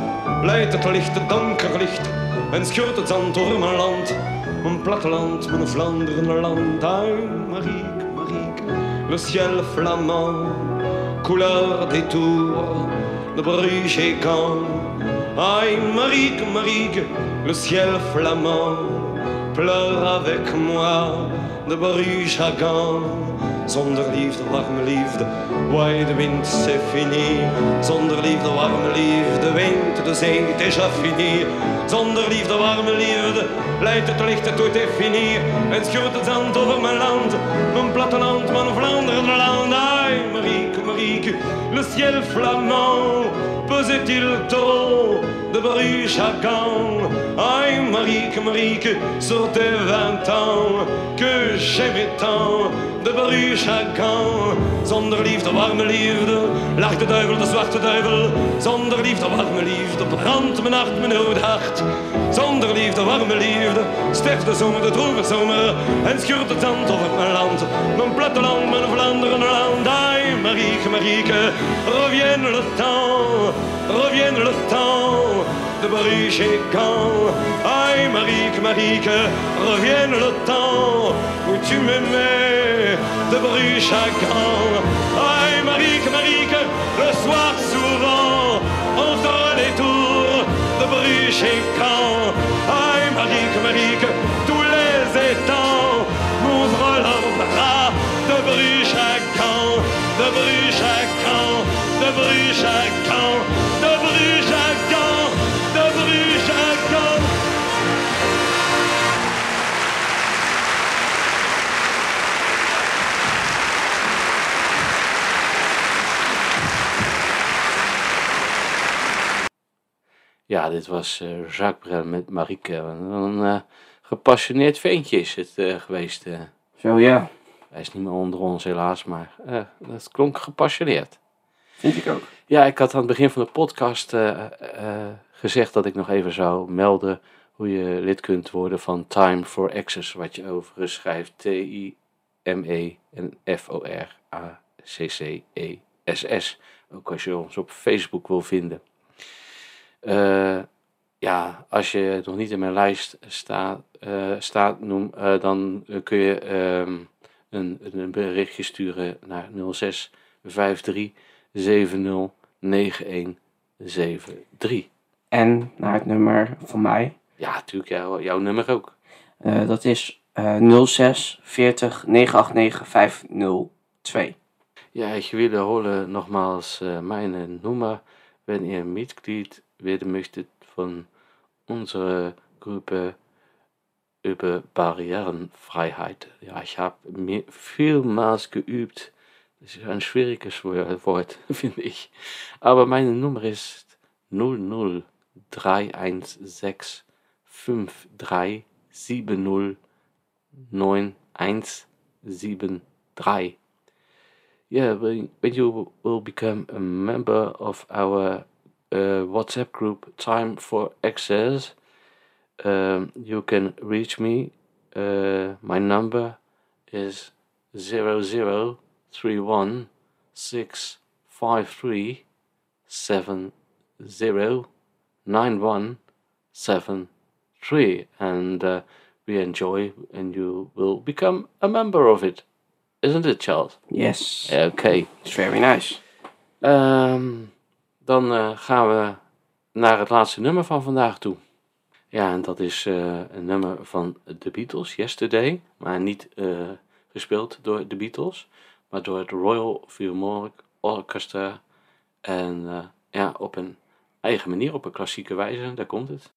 S8: leidt het licht, het donker licht. En scheurt het zand door mijn land, mijn platteland, mijn Vlaanderen land. Aïe, Marieke, Marieke, le ciel flamand, couleur des tours de Bruges et Gand. Aïe, Marieke, Marieke, le ciel flamand, pleure avec moi de à Gand. Zonder liefde, warme liefde, waai de wind, c'est fini. Zonder liefde, warme liefde, wind, de zee, déjà fini. Zonder liefde, warme liefde, leidt het licht, tout est fini. En scheurt het zand over mijn land, mijn platteland, mijn Vlaanderen land. Aïe, Marieke, Marieke, le ciel flamand, pesait-il trop de à Gand? Aïe, Marieke, Marieke, sur tes vingt ans, que j'aimais tant de Bruges à Gand. Zonder liefde, warme liefde, lacht de duivel, de zwarte duivel. Zonder liefde, warme liefde, brandt mijn hart, mijn oude hart. Zonder liefde, warme liefde, sterft de zomer, de droeve zomer. En schuurt het zand over mijn land, mijn platteland, mijn Vlaanderen land. Aïe, Marieke, Marieke, revienne le temps, revienne le temps de Bruges et Gand. Aïe, Marieke, Marieke, revienne le temps où tu m'aimais de Bruges à Gand. Aïe, Marieke, Marieke, le soir souvent, entre les tours de Bruges et Gand. Aïe, Marieke, Marieke, tous les étangs m'ouvrent leurs bras de Bruges à Gand, de Bruges à Gand, de Bruges à Gand, de
S1: Ja, dit was eh, Jacques Brel met Marieke. Een eh, gepassioneerd ventje is het eh, geweest.
S2: Zo ja,
S1: hij is niet meer onder ons helaas, maar dat klonk gepassioneerd.
S2: vind ik ook.
S1: Ja, ik had aan het begin van de podcast gezegd dat ik nog even zou melden hoe je lid kunt worden van Time for Access, wat je overigens schrijft T-I-M-E en F-O-R-A-C-C-E-S-S. Ook als je ons op Facebook wil vinden. Eh, ja, als je nog niet in mijn lijst staat, eh, staat noem, eh, dan kun je ehm, een, een berichtje sturen naar 06 53 70 9173.
S2: En naar het nummer van mij.
S1: Ja, natuurlijk, jou, jouw nummer ook.
S2: Dat is eh 06 40 989 502.
S1: Ja, ich wiederhole nochmals äh, meine Nummer, wenn ihr Mitglied werden möchtet von unserer Gruppe über Barrierenfreiheit. Ja, ich habe mir vielmals geübt. Das ist ein schwieriges Wo- Wort, finde ich. Aber meine Nummer ist 00316 5370 9173. Yeah, when, you will become a member of our WhatsApp group, Time for Access, um, you can reach me. Uh, my number is 0031 653 709173 and uh, we enjoy and you will become a member of it. Isn't it, Charles?
S2: Yes.
S1: okay
S2: It's very nice.
S1: Ehm, dan eh, gaan we naar het laatste nummer van vandaag toe. Ja, en dat is eh, een nummer van The Beatles, Yesterday. Maar niet eh, gespeeld door The Beatles, maar door het Royal Philharmonic Orchestra. En ja, op een eigen manier, op een klassieke wijze, daar komt het.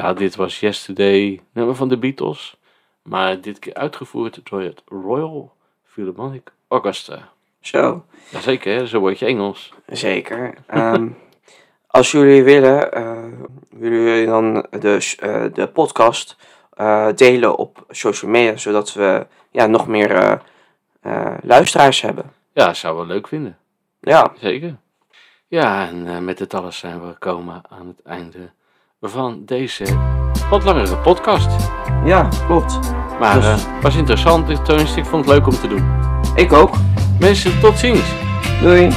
S1: Ja, dit was Yesterday, nummer van de Beatles. Maar dit keer uitgevoerd door het Royal Philharmonic Orchestra.
S2: Zo,
S1: Jazeker, hè? zo word je Engels.
S2: zeker. Ehm, als jullie willen, eh, willen jullie dan de, eh, de podcast eh, delen op social media, zodat we ja, nog meer luisteraars hebben.
S1: Ja, zou wel leuk vinden.
S2: Ja,
S1: Zeker. Ja, en met dit alles zijn we gekomen aan het einde van deze wat langere podcast.
S2: ja klopt.
S1: Maar
S2: Dus-
S1: eh was interessant, tenminste ik vond het leuk om te doen.
S2: Ik ook.
S1: Mensen, tot ziens.
S2: Doei.